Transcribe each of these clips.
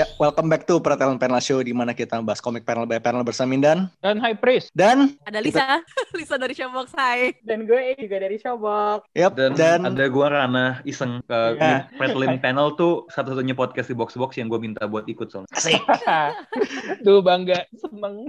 Ya, welcome back to Peratelan Panel Show di mana kita bahas komik panel by panel bersama Mindan Dan High Priest. dan Ada Lisa, Lisa dari Showbox, hai. Dan gue juga dari Showbox. yep, Dan, dan, ada gua Rana iseng ke Ya. Pretlin Panel tuh satu-satunya podcast di Box Box yang gue minta buat ikut soalnya. asik. Tuh bangga, seneng.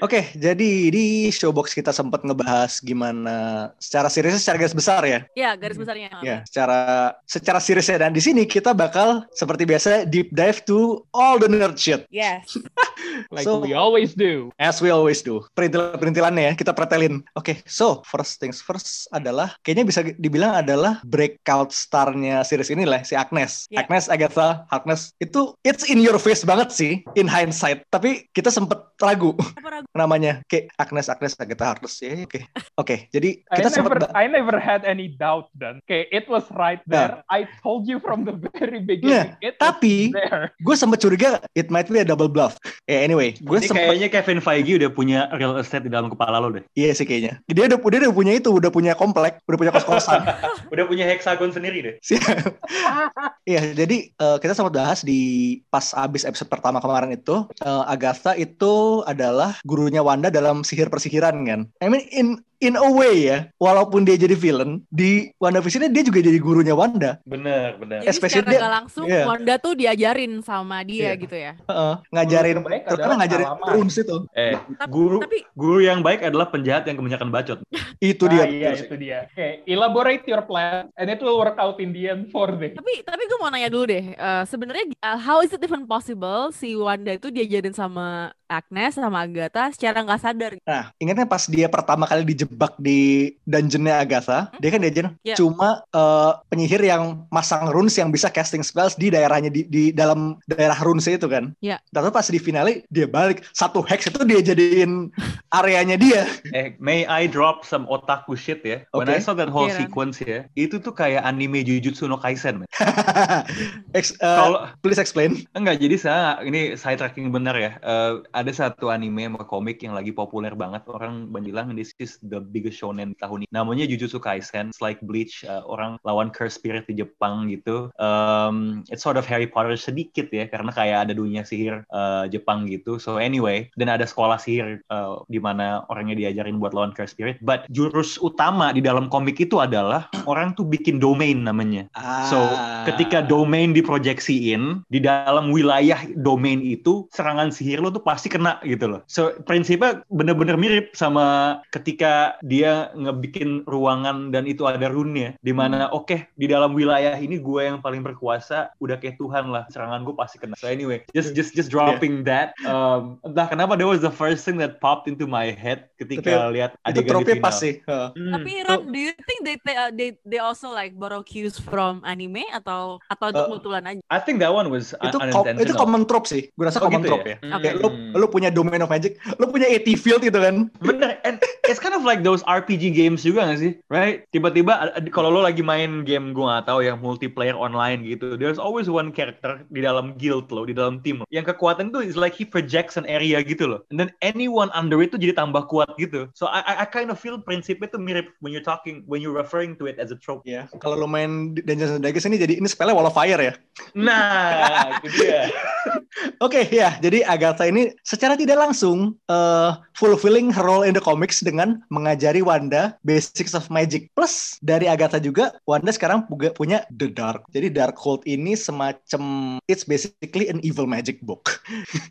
Oke, jadi di showbox kita sempat ngebahas gimana secara seriusnya secara garis besar ya. Ya, garis besarnya. Ya, secara secara seriusnya dan di sini kita bakal seperti biasa deep dive to all the nerd shit Yes. Like So- we always do. as we always do. Perintil-perintilannya ya kita pretelin. Oke, so first things first adalah kayaknya bisa dibilang adalah breakout starnya series ini lah si Agnes. Ya. Agnes Agatha Harkness itu it's in your face banget sih in hindsight. Tapi kita sempet ragu Apa ragu? namanya kayak Agnes Agnes Agatha Harkness ya. Oke. Oke, jadi I kita never, sempet I never had any doubt dan. Okay, it was right there. I told you from the very beginning. It was tapi gue sempet curiga it might be a double bluff. Ya anyway, gue Ini sempet kayaknya Kevin Feige udah punya real estate di dalam kepala lo deh. iya sih kayaknya. Dia udah dia udah punya itu, udah punya komplek, udah punya kos-kosan. Udah punya hexagon sendiri deh. Iya, jadi eh, kita sempat bahas di pas abis episode pertama kemarin itu, eh, Agatha itu adalah gurunya Wanda dalam sihir persihiran kan. I mean in in a way ya, walaupun dia jadi villain di WandaVision dia juga jadi gurunya Wanda. Bener, bener. Jadi Especially secara dia- nggak langsung iya. Wanda tuh diajarin sama dia Iya. gitu ya. Heeh, ngajarin, terutama ngajarin runes itu. Eh, Tapi, guru tapi guru yang baik adalah penjahat yang kebanyakan bacot. Itu Ah, dia. iya, betul sih. itu dia. Okay, elaborate your plan and it will work out in the end for them. tapi tapi gue mau nanya dulu deh. eh, Sebenarnya uh, how is it even possible si Wanda itu diajarin sama Agnes sama Agatha secara nggak sadar? Nah, ingatnya pas dia pertama kali dijebak di dungeonnya Agatha, dia kan diajarin Iya. cuma eh, penyihir yang masang runes yang bisa casting spells di daerahnya di, di dalam daerah runes itu kan. Iya. Tapi pas di finale dia balik satu hex itu dia jadiin areanya dia. Eh, may I drop some otaku shit ya? When Oke. I saw that whole Ran. sequence ya, itu tuh kayak anime Jujutsu no Kaisen, man. Ex- eh, Kalau please explain. Enggak, jadi saya ini side tracking benar ya. Eh, ada satu anime sama komik yang lagi populer banget. Orang bilang this is the biggest shonen tahun ini. Namanya Jujutsu Kaisen. It's like Bleach. eh, orang lawan curse spirit di Jepang gitu. Um, it's sort of Harry Potter sedikit ya, karena kayak ada dunia sihir eh, Jepang gitu. So anyway, dan ada sekolah sihir eh, di mana orangnya diajarin buat lawan curse spirit. But jurus utama di dalam komik itu adalah orang tuh bikin domain namanya. So, Ah. ketika domain diproyeksiin di dalam wilayah domain itu, serangan sihir lo tuh pasti kena gitu loh. So, prinsipnya bener-bener mirip sama ketika dia ngebikin ruangan dan itu ada rune-nya. Di mana, oke, di dalam wilayah ini gue yang paling berkuasa, udah kayak Tuhan lah. Serangan gue pasti kena. So, anyway, just just just dropping that. Um, entah kenapa that was the first thing that popped into my head ketika lihat itu adegan di trope final. pas sih. Heeh. Hmm. Tapi Ron, do you think they they, uh, they they also like borrow cues from anime atau atau itu Uh, kebetulan aja? I think that one was itu un- kom- itu unintentional. common trope sih. Gue rasa Oh, common gitu trope ya? ya. Oke. Kayak lu lu punya domain of magic, lu punya AT field gitu kan. Bener, and it's kind of like those RPG games juga gak sih? Right? Tiba-tiba kalau lo lagi main game gue gak tahu yang multiplayer online gitu, there's always one character di dalam guild lo, di dalam tim lo. Yang kekuatan tuh is like he projects an area gitu loh. And then anyone under it tuh jadi tambah kuat gitu. So I, I, I kind of feel prinsipnya tuh mirip when you're talking, when you're referring to it as a trope. Ya, kalau lu main Dungeons and Dragons ini jadi ini spellnya Wall of Fire ya. Nah, itu dia. Oke ya, jadi Agatha ini secara tidak langsung eh, fulfilling her role in the comics dengan mengajari Wanda basics of magic. Plus dari Agatha juga Wanda sekarang juga punya The Dark. Jadi Darkhold ini semacam it's basically an evil magic book.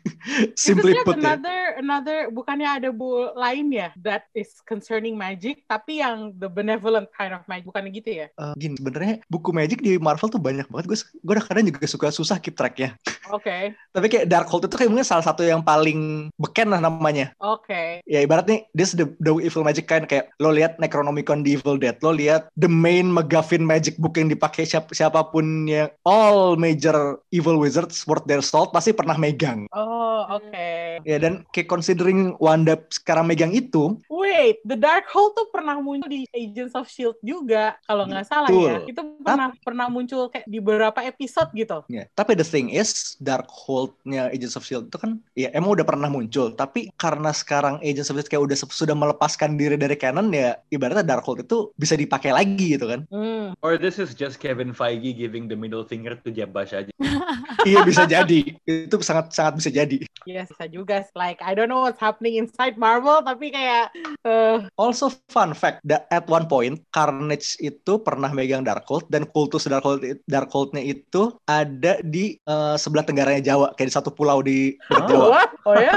Simply put ya. another, another, bukannya ada bu lain ya that is concerning magic, tapi yang the benevolent kind of magic, bukannya gitu ya? Eh, gini, sebenarnya buku magic di Marvel tuh banyak banget. Gue gue kadang juga suka susah keep tracknya. Oke, Tapi kayak Darkhold itu kayak mungkin salah satu yang paling beken lah namanya. oke. ya ibaratnya this the, the evil magic kind kayak lo lihat Necronomicon di Evil Dead lo lihat the main McGuffin magic book yang dipakai siap, siapa pun yang all major evil wizards worth their salt pasti pernah megang Oh, oke. ya dan kayak considering Wanda sekarang megang itu wait, the Darkhold tuh pernah muncul di Agents of Shield juga kalau nggak salah ya. Itu pernah pernah muncul kayak di beberapa episode gitu. Ya, tapi the thing is Darkhold-nya Agents of Shield itu kan ya emang udah pernah muncul, tapi karena sekarang Agents of Shield kayak udah sudah melepaskan diri dari canon ya ibaratnya Darkhold itu bisa dipakai lagi gitu kan. Hmm. Or this is just Kevin Feige giving the middle finger to Jeb Bush aja. iya bisa jadi. Itu sangat sangat bisa jadi. Yes, bisa juga. Like I don't know what's happening inside Marvel, tapi kayak eh, Also fun fact, that at one point Carnage itu pernah megang Darkhold dan kultus Darkhold Darkhold-nya itu ada di eh, sebelah tenggaranya Jawa, kayak di satu pulau di dekat Jawa. what? Oh ya?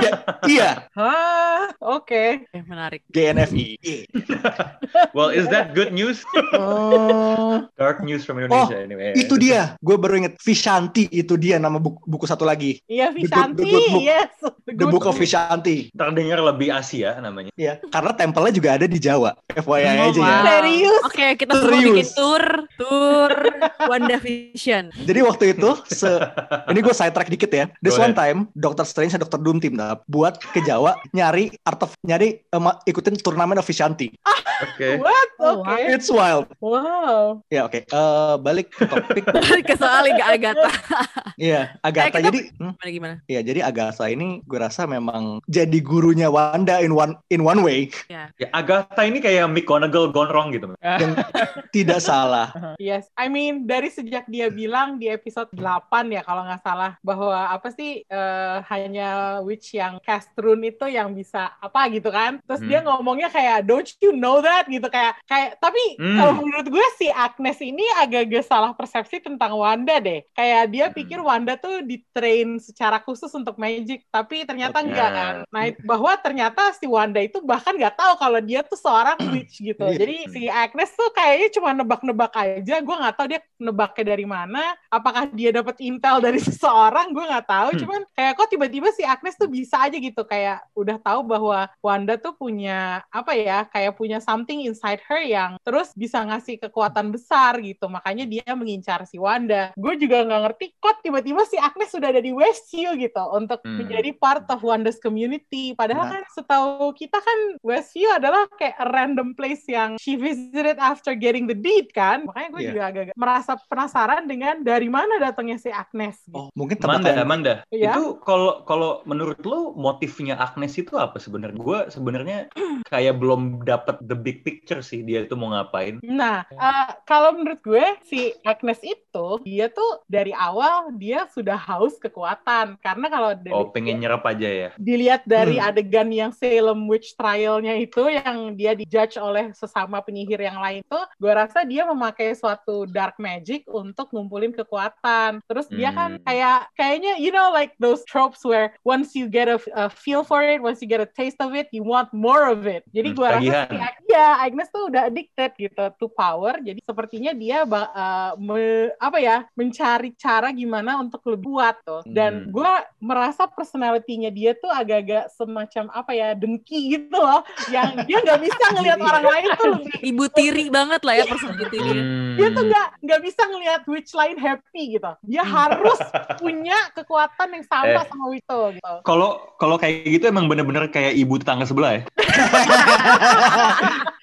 iya, Hah, oke. Oke, menarik. GNFI. Well, is that good news? Oh, Dark news from Indonesia anyway. itu dia. Gue baru inget Vishanti itu dia nama buku, buku satu lagi. Iya, The Good- Vishanti, The Good Book. yes. The Book of Vishanti. Terdengar lebih Asia namanya. Iya, karena tempelnya juga ada di Jawa. FYI Oh, aja ya. wow. Serius? Oke, kita semua Serius. bikin tour, tour WandaVision. Jadi waktu itu, se ini gue sidetrack dikit ya. This Go one time, Dr. Strange dan Dr. Doom team up buat ke Jawa nyari art of nyari em, ikutin turnamen of Vishanti. Oke. What? Oh, Oke. It's wild. Wow. Ya oke. Eh, balik ke topik. ke soal Liga Agatha. Iya, Agatha. Eh, kita- Jadi, hmm, Gimana gimana? ya jadi Agatha ini gue rasa memang jadi gurunya Wanda in one in one way Ya, Agatha ini kayak McGonagall gone wrong gitu. yang tidak salah. Yes, I mean dari sejak dia bilang di episode 8 ya kalau nggak salah bahwa apa sih eh, hanya witch yang cast rune itu yang bisa apa gitu kan. Terus Hmm. dia ngomongnya kayak don't you know that gitu kayak kayak tapi Hmm. kalau menurut gue si Agnes ini agak-agak salah persepsi tentang Wanda deh. Kayak dia Hmm. pikir Wanda tuh di-train secara khusus untuk magic, tapi ternyata Oke. enggak kan. Nah, bahwa ternyata si Wanda itu bahkan nggak tahu kalau dia tuh seorang witch gitu. Iya. Jadi si Agnes tuh kayaknya cuma nebak-nebak aja. Gue nggak tahu dia nebaknya dari mana. Apakah dia dapat intel dari seseorang? Gue nggak tahu. Hmm. Cuman kayak kok tiba-tiba si Agnes tuh bisa aja gitu kayak udah tahu bahwa Wanda tuh punya apa ya? Kayak punya something inside her yang terus bisa ngasih kekuatan besar gitu. Makanya dia mengincar si Wanda. Gue juga nggak ngerti kok tiba-tiba si Agnes sudah ada di Westview gitu untuk Hmm. menjadi part of Wanda's community. Padahal Nah. kan setahu kita kan Westview adalah kayak a random place yang she visited after getting the deed kan. Makanya gue Iya. juga agak merasa penasaran dengan dari mana datangnya si Agnes. Gitu. Oh, mungkin Amanda, tebakan Amanda, Iya. itu kalau kalau menurut lo motifnya Agnes itu apa sebenarnya? Gue sebenarnya kayak belum dapat the big picture sih dia itu mau ngapain. Nah, eh, kalau menurut gue si Agnes itu dia tuh dari awal dia sudah haus kekuatan karena kalau dari Oh, pengen nyerap aja ya. dilihat dari Hmm. adegan yang Salem Witch Trial-nya itu yang dia dijudge oleh sesama penyihir yang lain itu, gue rasa dia memakai suatu dark magic untuk ngumpulin kekuatan. Terus dia kan Hmm. kayak kayaknya you know like those tropes where once you get a, a feel for it, once you get a taste of it, you want more of it. Jadi Hmm, gue rasa tagihan. si Ag- ya Agnes tuh udah addicted gitu to power. Jadi sepertinya dia uh, me- apa ya mencari cara gimana untuk lebih kuat tuh. Dan Hmm. gue merasa personality-nya dia tuh agak-agak semacam apa ya dengki gitu loh, yang dia nggak bisa ngelihat orang lain tuh lebih Ibu tiri banget lah ya personality dia. Hmm. dia tuh nggak nggak bisa ngelihat witch lain happy gitu. Dia harus punya kekuatan yang sama Eh. sama Wito gitu. Kalau kalau kayak gitu emang bener-bener kayak ibu tetangga sebelah ya.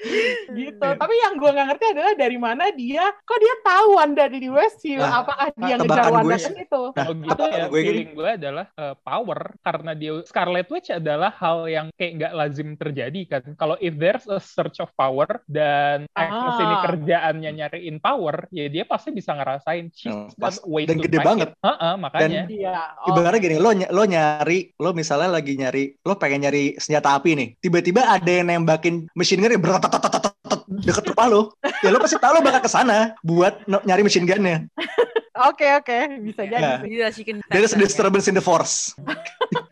gitu. Tapi yang gue nggak ngerti adalah dari mana dia, kok dia tahu Wanda ada di Westview? Nah, Apakah dia tebakan ngejar Wanda sih. situ? Nah, Oh gitu apa- ya, gue gini. feeling gue adalah uh, power karena dia Scarlet Witch adalah hal yang kayak nggak lazim terjadi kan. Kalau if there's a search of power dan Agnes ini Ah. kerjaannya nyariin power, ya dia pasti bisa ngerasain she's Hmm, got pas- dan gede banget. it. Heeh, makanya. Iya. oh. Ibaratnya gini, lo ny- lo nyari, lo misalnya lagi nyari, lo pengen nyari senjata api nih. Tiba-tiba ada yang nembakin machine gun beratatatatatat deket rumah lo. Ya lo pasti tahu lo bakal ke sana buat nyari machine gunnya. Oke oke, bisa jadi. Ya. disturbance in the force.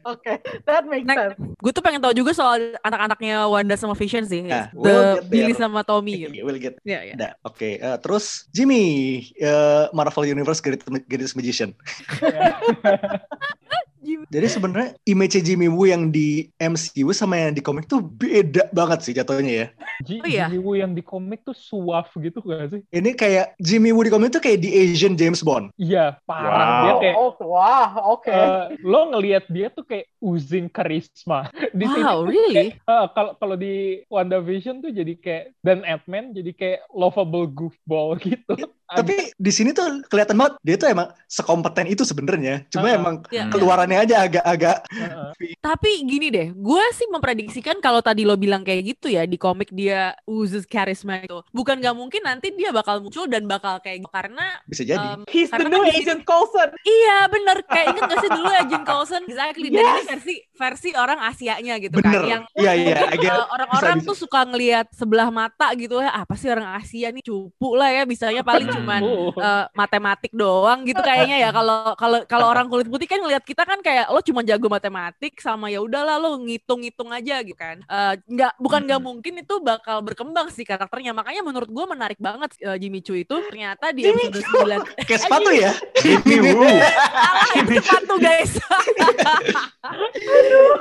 Oke, that makes sense. Gue tuh pengen tahu juga soal anak-anaknya Wanda sama Vision sih. The. Billy sama Tommy. We'll get. Nah, oke. Terus Jimmy, Marvel Universe Greatest Magician. Jadi sebenarnya image Jimmy Woo yang di MCU sama yang di komik tuh beda banget sih jatuhnya ya. Ji- Oh, iya? Jimmy Woo yang di komik tuh suave gitu gak sih? Ini kayak Jimmy Woo di komik tuh kayak di Asian James Bond. Iya, parah. Wow. Dia kayak Oh, wah, oke. eh, lo ngelihat dia tuh kayak oozing karisma. Di sini Wow, tuh really? eh, kalau kalau di WandaVision tuh jadi kayak dan Ant-Man jadi kayak lovable goofball gitu. Tapi di sini tuh kelihatan banget dia tuh emang sekompeten itu sebenarnya. Cuma Uh-uh. emang Iya. keluarannya aja agak-agak Heeh. Tapi gini deh, gue sih memprediksikan kalau tadi lo bilang kayak gitu ya di komik dia oozes charisma itu, bukan gak mungkin nanti dia bakal muncul dan bakal kayak gitu karena bisa jadi. um, He's the karena new kan Agent Coulson. Iya bener, kayak inget gak sih dulu Agent Coulson? Exactly, dan ini Yes. versi versi orang Asianya gitu Bener. kan, yang Iya iya. I get- uh, orang-orang bisa, tuh suka ngelihat sebelah mata gitu ya, apa sih orang Asia nih cupu lah ya, bisanya paling cuman Oh. uh, matematik doang gitu kayaknya ya. Kalau kalau kalau orang kulit putih kan ngelihat kita kan kayak lo cuma jago matematik sama ya udahlah lo ngitung-ngitung aja gitu kan. Eh, nggak bukan nggak mungkin itu bakal berkembang sih karakternya. Makanya menurut gue menarik banget uh, Jimmy Choo itu. Ternyata di episode 9 Kayak sepatu ya. Jimmy Woo. salah itu sepatu guys.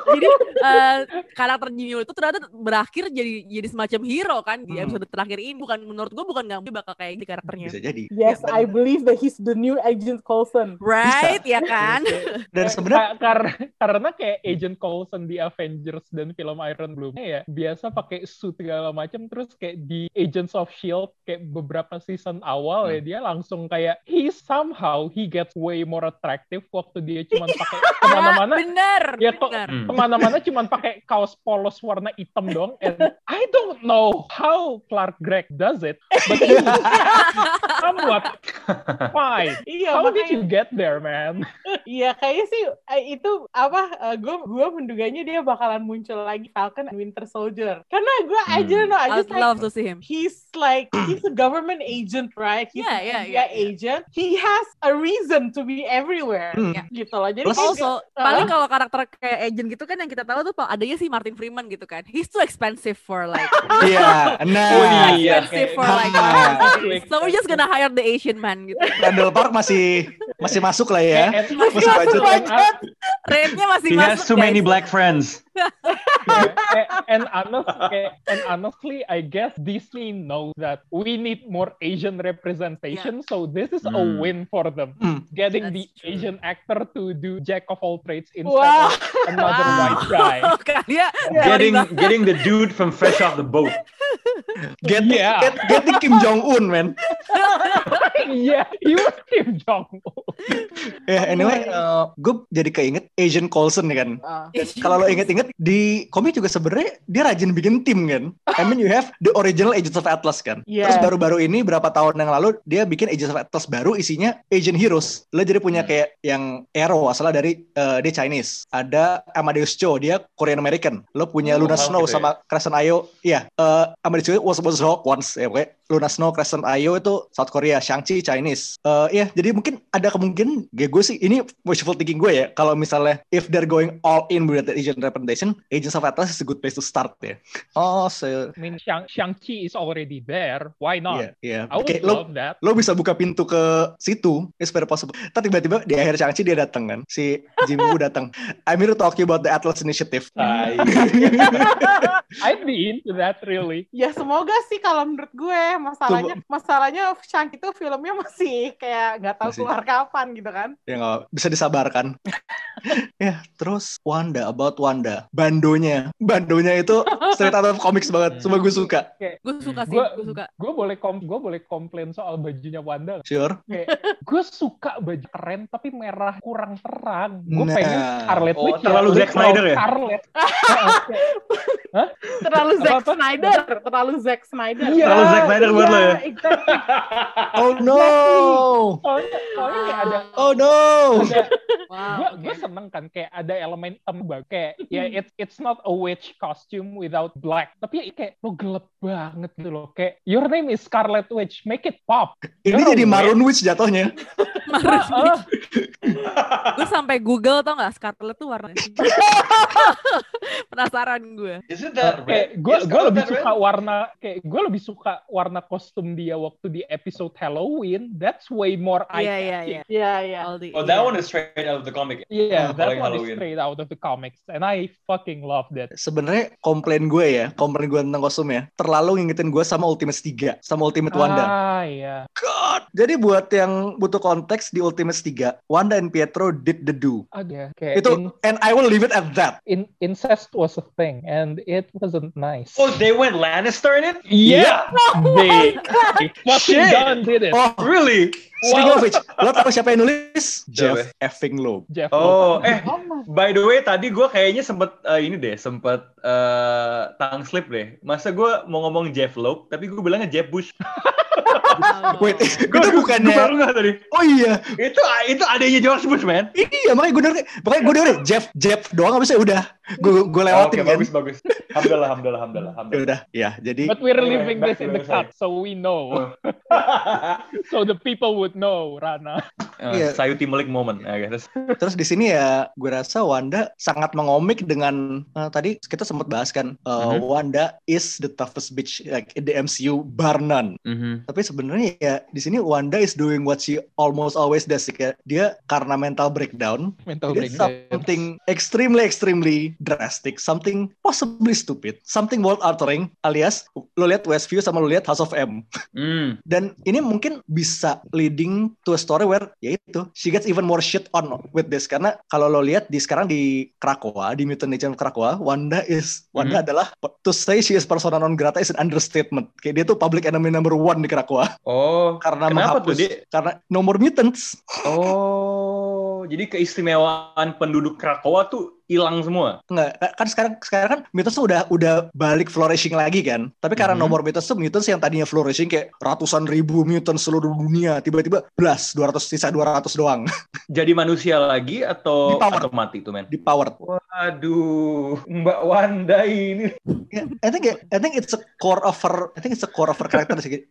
Jadi eh, karakter Jimmy Choo itu ternyata berakhir jadi jadi semacam hero kan di Hmm. episode terakhir ini. Bukan menurut gue bukan nggak bakal kayak di karakternya. Bisa jadi. Yes, Dan- I believe that he's the new Agent Coulson. right ya kan Dan Kayak- sebenarnya ka- karena karena kayak Agent Coulson di Avengers dan film Iron Bloom ya biasa pakai suit segala macam terus kayak di Agents of Shield kayak beberapa season awal ya dia langsung kayak he somehow he gets way more attractive waktu dia cuma pakai ke mana-mana Ya, bener ya kok. Hmm. ke mana-mana cuma pakai kaos polos warna hitam dong and I don't know how Clark Gregg does it but he somewhat fine Iya, how did makanya you get there man Iya, kayaknya sih eh, itu apa? gue gue menduganya dia bakalan muncul lagi Falcon and Winter Soldier. Karena gue I Hmm. don't know, I I'd just like love to see him he's like he's a government agent, right? He's Yeah, yeah, yeah, yeah. agent. He has a reason to be everywhere. Hmm. Gitu loh. Jadi Plus- Also, Uh-huh. paling kalau karakter kayak agent gitu kan yang kita tahu tuh adanya si Martin Freeman gitu kan. He's too expensive for like Iya, nah. Oh, too iya. expensive for like Ah. So we're just gonna hire the Asian man gitu. Randall Park masih masih masuk lah ya. And- and- Masih budget. and- Rate-nya masih He has masuk. too many black friends. Yeah, and honest, and honestly, I guess Disney knows that we need more Asian representation. So this is a Hmm. win for them, Hmm. getting That's the true. Asian actor to do jack of all trades instead Wow. of another Wow. white guy. Kalian Getting getting the dude from Fresh Off the Boat. Getting, Yeah. get- getting Kim Jong Un, man. yeah, you Kim Jong. Ya, anyway, gue jadi keinget Asian Coulson nih kan. Ah. Kalau lo inget-inget di komik juga sebenarnya dia rajin bikin tim kan. I mean you have the original Agents of Atlas kan. Yes. Terus baru-baru ini berapa tahun yang lalu dia bikin Agents of Atlas baru isinya Asian Heroes. Lo jadi punya Hmm. kayak yang Arrow asalnya dari eh, dia Chinese. Ada Amadeus Cho dia Korean American. Lo punya Oh, Luna Snow gitu ya. sama Crescent Ayo. Iya, eh, Amadeus Cho was was Hawk once ya pokoknya. Luna Snow, Crescent Ayo itu South Korea, Shang-Chi Chinese. Eh ya, jadi mungkin ada kemungkinan, ya gue sih ini wishful thinking gue ya, kalau misalnya if they're going all in with the Asian representation, Agents of Atlas is a good place to start ya. Oh, so I mean, Shang Shang-Chi is already there. Why not? Iya, iya. I would lo love that. lo bisa buka pintu ke situ, it's very possible. Tapi tiba-tiba di akhir Shang-Chi dia datang kan, si Jimmy Woo datang. I'm here to talk you about the Atlas Initiative. Tai. I'd be into that really. Ya semoga sih kalau menurut gue masalahnya masalahnya Shang itu filmnya masih kayak nggak tahu Masih. keluar kapan gitu kan. ya nggak bisa disabarkan. ya, terus Wanda, about Wanda, bandonya, bandonya itu straight out of comics banget, semua gue suka. Gue suka sih, Gua- gue suka. Gue boleh kom gue boleh komplain soal bajunya Wanda. Sure. gue suka baju keren tapi merah kurang terang. Gue Nah. pengen Scarlet Oh, Witch terlalu Zack Snyder ya? Scarlet. Terlalu Zack? Snyder, terlalu Zack Snyder. Iya. Terlalu Zack Snyder buat lo ya? exactly. Oh no! soalnya, soalnya kayak ada Oh no! ada Wow, gue seneng kan kayak ada elemen banget kayak ya it's it's not a witch costume without black tapi ya kayak lo gelap banget gitu loh kayak your name is Scarlet Witch make it pop Ini You're jadi. Maroon Witch jatuhnya. Heeh. gue sampai Google tau nggak Scarlet tuh warna penasaran gue kayak gue gue lebih red? suka warna kayak gue lebih suka warna kostum dia waktu di episode Halloween that's way more eye iya iya iya Iya, iya. All the- Oh, that iya. one is straight out of the comic. Yeah, Oh, that one is Halloween. straight out of the comics, and I fucking love that. Sebenarnya komplain gue ya, komplain gue tentang kostum ya, terlalu ngingetin gue sama Ultimate 3, sama Ultimate Wanda. Ah, iya. God. Jadi buat yang butuh konteks di Ultimate 3, Wanda and Pietro did the do. Ada kayak Itu in- and I will leave it at that. in, incest was a thing, and it wasn't nice. Oh, they went Lannister in it? yeah, they, they fucking Shit. done did it. Oh, Really? speaking of which, lo tau siapa yang nulis? Jeff effing Loeb. Jeff Oh, Loeb. eh, by the way, tadi gue kayaknya sempet eh, ini deh, sempet eh tongue slip deh. Masa gue mau ngomong Jeff Loeb, tapi gue bilangnya Jeff Bush. Oh. Wait, itu Gue baru bukannya... nggak tadi. Oh iya, Itu itu adanya George Bush, man. iya makanya gue denger, makanya gue denger Jeff, Jeff doang abisnya udah. Gue gue lewatin Oke, kan. bagus bagus. Alhamdulillah, alhamdulillah, alhamdulillah. Ya udah, ya jadi But we're leaving back this in the cut, so we know, so the people would know, Rana. Eh, Iya. Sayuti Malik moment. Oke, terus. Terus di sini ya gue rasa Wanda sangat mengomik dengan eh, tadi kita sempat bahas kan eh, Mhm. Wanda is the toughest bitch like in the MCU bar none. Mhm. Tapi sebenarnya ya di sini Wanda is doing what she almost always does ya. Dia karena mental breakdown, Mental breakdown. something extremely extremely drastic, something possibly stupid, something world altering alias lo lihat Westview sama lo lihat House of M. Hmm. Dan ini mungkin bisa leading to a story where ya itu she gets even more shit on with this karena kalau lo lihat di sekarang di Krakoa di Mutant Legend of Krakoa Wanda is Wanda adalah to say she is persona non grata is an understatement. Kayak dia tuh public enemy number one di Krakoa Oh, karena kenapa menghapus. tuh dia? karena no more mutants. Oh, jadi keistimewaan penduduk Krakowa tuh hilang semua. Enggak, kan sekarang sekarang kan mutants tuh udah udah balik flourishing lagi kan. Tapi karena Mhm. no more mutants tuh mutants yang tadinya flourishing kayak ratusan ribu mutants seluruh dunia tiba-tiba blas 200 sisa 200 doang Jadi manusia lagi atau Di power. atau mati tuh, men? di power. Waduh, Mbak Wanda ini. Yeah, I think I think it's a core of her I think it's a core of her character sih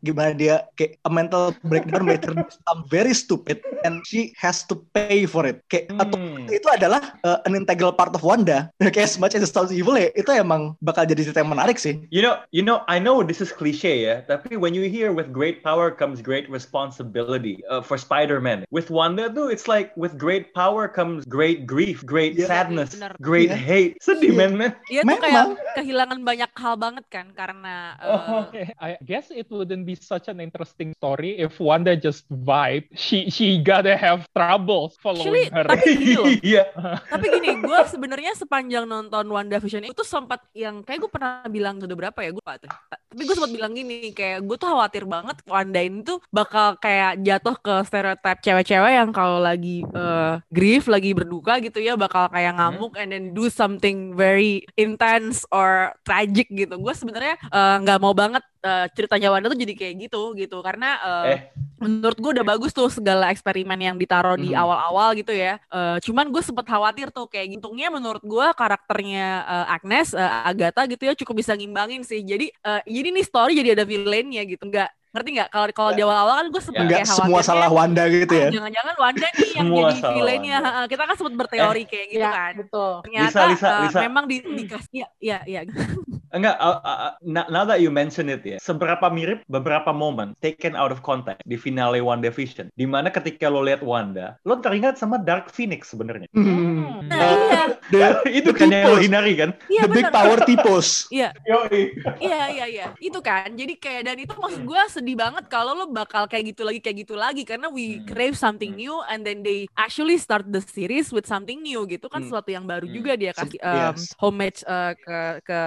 gimana dia kayak a mental breakdown do something very stupid and she has to pay for it kayak atau Hmm. itu adalah uh, an integral part of Wanda kayak as much as it sounds evil ya itu emang bakal jadi cerita yang menarik sih You know, you know, I know this is cliche ya, tapi when you hear with great power comes great responsibility uh, for Spider-Man. With Wanda tuh, it's like with great power comes great grief, great Yeah. sadness, Benar. great Yeah. hate. Sedih, Yeah. man, man. Dia tuh kayak kehilangan banyak hal banget kan karena Oh, uh, Okay, I guess it wouldn't be such an interesting story if Wanda just vibe. She she gotta have troubles following Actually, her. tapi gini loh. Iya. Tapi gini, gue sebenarnya sepanjang nonton WandaVision itu sempat yang kayak gue pernah bilang udah berapa ya gue lupa tuh. Tapi gue sempat bilang gini, kayak gue tuh khawatir banget Wanda ini tuh bakal kayak jatuh ke stereotip cewek-cewek yang kalau lagi eh, grief, lagi berduka gitu ya, bakal kayak ngamuk and then do something very intense or tragic gitu. Gue sebenarnya eh, nggak mau banget eh, ceritanya Wanda tuh jadi kayak gitu gitu karena eh, Eh. menurut gue udah bagus tuh segala eksperimen yang ditaruh di Mhm. awal-awal gitu ya. Eh, cuman gue sempet khawatir tuh kayak gitunya menurut gue karakternya eh, Agnes, eh, Agatha gitu ya cukup bisa ngimbangin sih. Jadi eh, jadi nih story jadi ada villainnya gitu. Nggak ngerti nggak? Kalau kalau di awal-awal kan gue sempet enggak kayak semua salah Wanda gitu ah, ya Jangan-jangan Wanda nih yang jadi villainnya. Kita kan sempet berteori kayak gitu ya, kan. betul. Ternyata Lisa, Lisa, eh, Lisa. memang di, dikasih ya ya ya. Enggak, uh, uh, now that you mention it ya, seberapa mirip beberapa momen taken out of context di finale WandaVision, di mana ketika lo lihat Wanda, lo teringat sama Dark Phoenix sebenarnya. Hmm. Nah, iya. the, itu kan yang lo hindari kan? Iya the big bener. power tipos Iya. Iya iya iya itu kan jadi kayak dan itu maksud gue sedih banget kalau lo bakal kayak gitu lagi kayak gitu lagi karena we Hmm. crave something Hmm. new and then they actually start the series with something new gitu kan Hmm. sesuatu yang baru Hmm. juga dia kasih um, Yes. homage uh, ke ke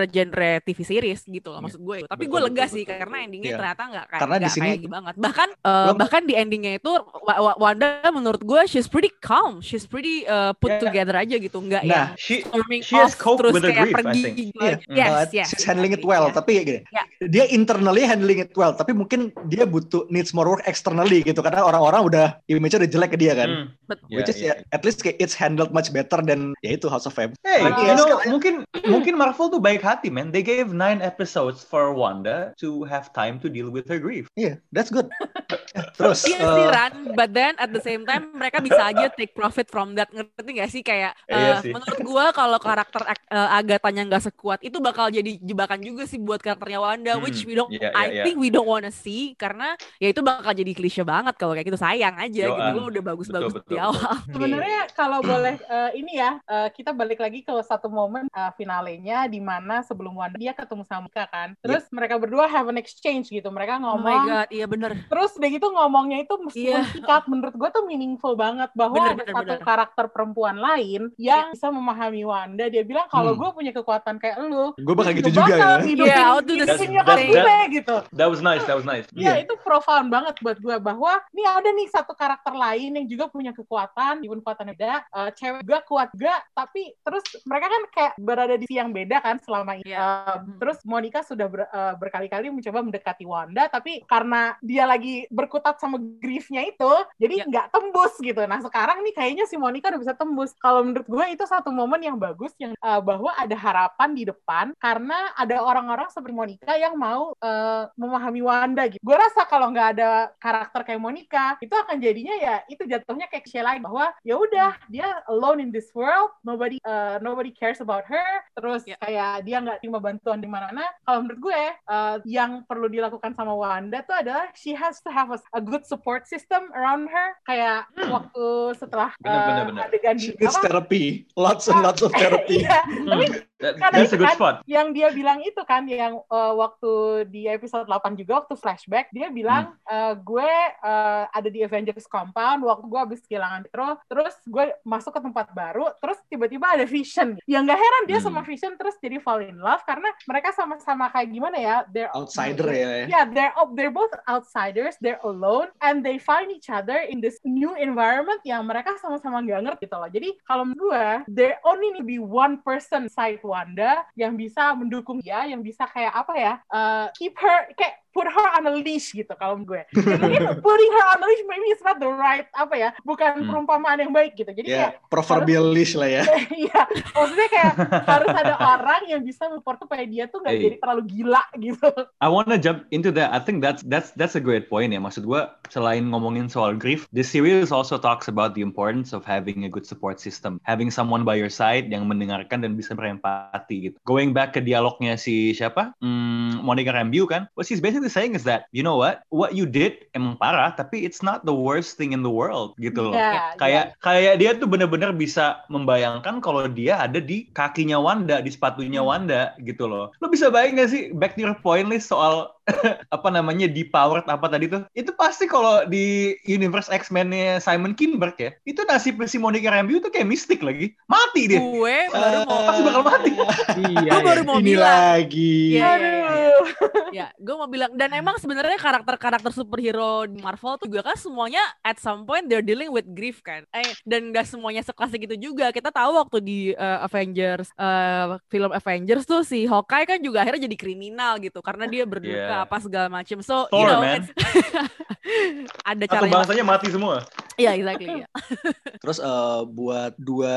genre-genre TV series gitu loh Iya. maksud gue tapi Betul, gue lega betul, sih betul, karena endingnya Iya. ternyata nggak kayak Karena di nggak sini- kayak banget bahkan uh, Belum- bahkan di endingnya itu Wa- Wa- Wanda menurut gue she's pretty calm she's pretty uh, put Yeah. together aja gitu nggak Nah, yang She storming she has off coped terus with the kayak grief, I pergi think. gitu Iya. yes Uh, yes she's handling it well yeah. tapi ya gini Ya. dia internally handling it well, tapi mungkin dia butuh needs more work externally gitu karena orang-orang udah image-nya udah jelek ke dia kan. Hmm. Betul. Ya, Which is ya. ya, at least kayak it's handled much better than ya itu House of M. Hey, Lagi you ya, know, mungkin mungkin Marvel tuh baik hati, man. They gave nine episodes for Wanda to have time to deal with her grief. Iya, that's good. Terus Iya sih eh, Ran, but then at the same time mereka bisa aja take profit from that ngerti gak sih kayak Iya eh, sih. menurut gua kalau karakter ak- eh, Agatanya nggak sekuat itu bakal jadi jebakan juga sih buat karakternya Wanda Hmm, which we don't iya, iya, I iya. think we don't wanna see karena ya itu bakal jadi klise banget kalau kayak gitu sayang aja gitu Yoan. lo udah bagus-bagus di awal. Sebenarnya kalau boleh eh, ini ya, eh, kita balik lagi ke satu momen eh, finalenya di mana sebelum Wanda dia ketemu sama Mika kan. Terus mereka berdua have an exchange gitu. Mereka Oh my ngomong god, iya bener. Terus udah gitu ngomongnya itu meskipun Iya. singkat, menurut gue tuh meaningful banget bahwa Bener, ada bener, satu bener. karakter perempuan lain yang bisa memahami Wanda. Dia bilang kalau Hmm. gue punya kekuatan kayak lu, gue bakal gue gitu juga ya. hidupin, Yeah, I'll do the hidupin nyokap gue gitu. That was nice, that was nice. Iya, Iya. itu profound banget buat gue bahwa ini ada nih satu karakter lain yang juga punya kekuatan, even kekuatannya beda, eh, cewek juga kuat juga, tapi terus mereka kan kayak berada di sisi yang beda kan selama ini. Iya. Eh, terus Monica sudah ber- eh, berkali-kali mencoba mendekati Wanda, tapi karena dia lagi berkutat sama griefnya itu, jadi Iya. nggak tembus gitu. Nah sekarang nih kayaknya si Monica udah bisa tembus. Kalau menurut gue itu satu momen yang bagus, yang eh, bahwa ada harapan di depan karena ada orang-orang seperti Monica yang mau eh, memahami Wanda gitu. Gue rasa kalau nggak ada karakter kayak Monica, itu akan jadinya ya itu jatuhnya kayak lagi bahwa ya udah dia alone in this world, nobody eh, nobody cares about her, terus Ya. kayak dia nggak terima bantuan di mana-mana. Kalau menurut gue eh, yang perlu dilakukan sama Wanda tuh adalah she has to have a, a good support system around her. Kayak waktu setelah Bener, eh, bener, bener. adegan di She apa? therapy, lots and lots of therapy. Iya, Hmm. That- Kan that's a good kan spot. yang dia bilang itu kan yang uh, waktu di episode 8 juga waktu flashback dia bilang uh, gue uh, ada di Avengers compound waktu gue habis kehilangan Pietro terus gue masuk ke tempat baru terus tiba-tiba ada Vision yang gak heran dia Hmm. sama Vision terus jadi fall in love karena mereka sama-sama kayak gimana ya they're Outsider ya. Yeah, they're they're both outsiders, they're alone, and they find each other in this new environment yang mereka sama-sama nggak ngerti gitu loh. Jadi kalau menurut gue, there only need to be one person side Wanda yang bisa mendukung dia, yang bisa kayak apa ya, uh, keep her kayak put her on a leash gitu kalau gue. Ya, mungkin putting her on a leash maybe it's not the right apa ya, bukan Hmm. perumpamaan yang baik gitu. Jadi Ya, kayak proverbial leash lah ya. Iya, maksudnya kayak harus ada orang yang bisa support supaya dia tuh nggak Hey. jadi terlalu gila gitu. I wanna jump into that. I think that's that's that's a great point ya. Maksud gua selain ngomongin soal grief, this series also talks about the importance of having a good support system, having someone by your side yang mendengarkan dan bisa berempati gitu. Going back ke dialognya si siapa, hmm, Monica Rambeau kan, what she's basically saying is that you know what, what you did emang parah, tapi it's not the worst thing in the world gitu loh. Iya, Kayak kayak dia tuh bener-bener bisa membayangkan kalau dia ada di kakinya Wanda, di sepatunya Hmm. Wanda gitu loh. Lo bisa bayang gak sih back to your point list soal apa namanya depowered apa tadi tuh? Itu pasti kalau di universe X-Men-nya Simon Kinberg ya, itu nasib si Monica Rambeau tuh kayak mistik lagi. Mati dia. Gue baru mau Pasti bakal mati. Iya, gue baru iya. mau Ini bilang. lagi. Iya, iya, iya. Aduh. ya, gue mau bilang dan emang sebenarnya karakter-karakter superhero di Marvel tuh juga kan semuanya at some point they're dealing with grief kan. Eh dan gak semuanya seklasik itu juga. Kita tahu waktu di uh, Avengers uh, film Avengers tuh si Hawkeye kan juga akhirnya jadi kriminal gitu karena dia berduka Yeah. Apa segala macam. So, Thor, you know, man. ada Satu caranya. bangsanya mati semua. Iya, exactly. ya. Terus eh, buat dua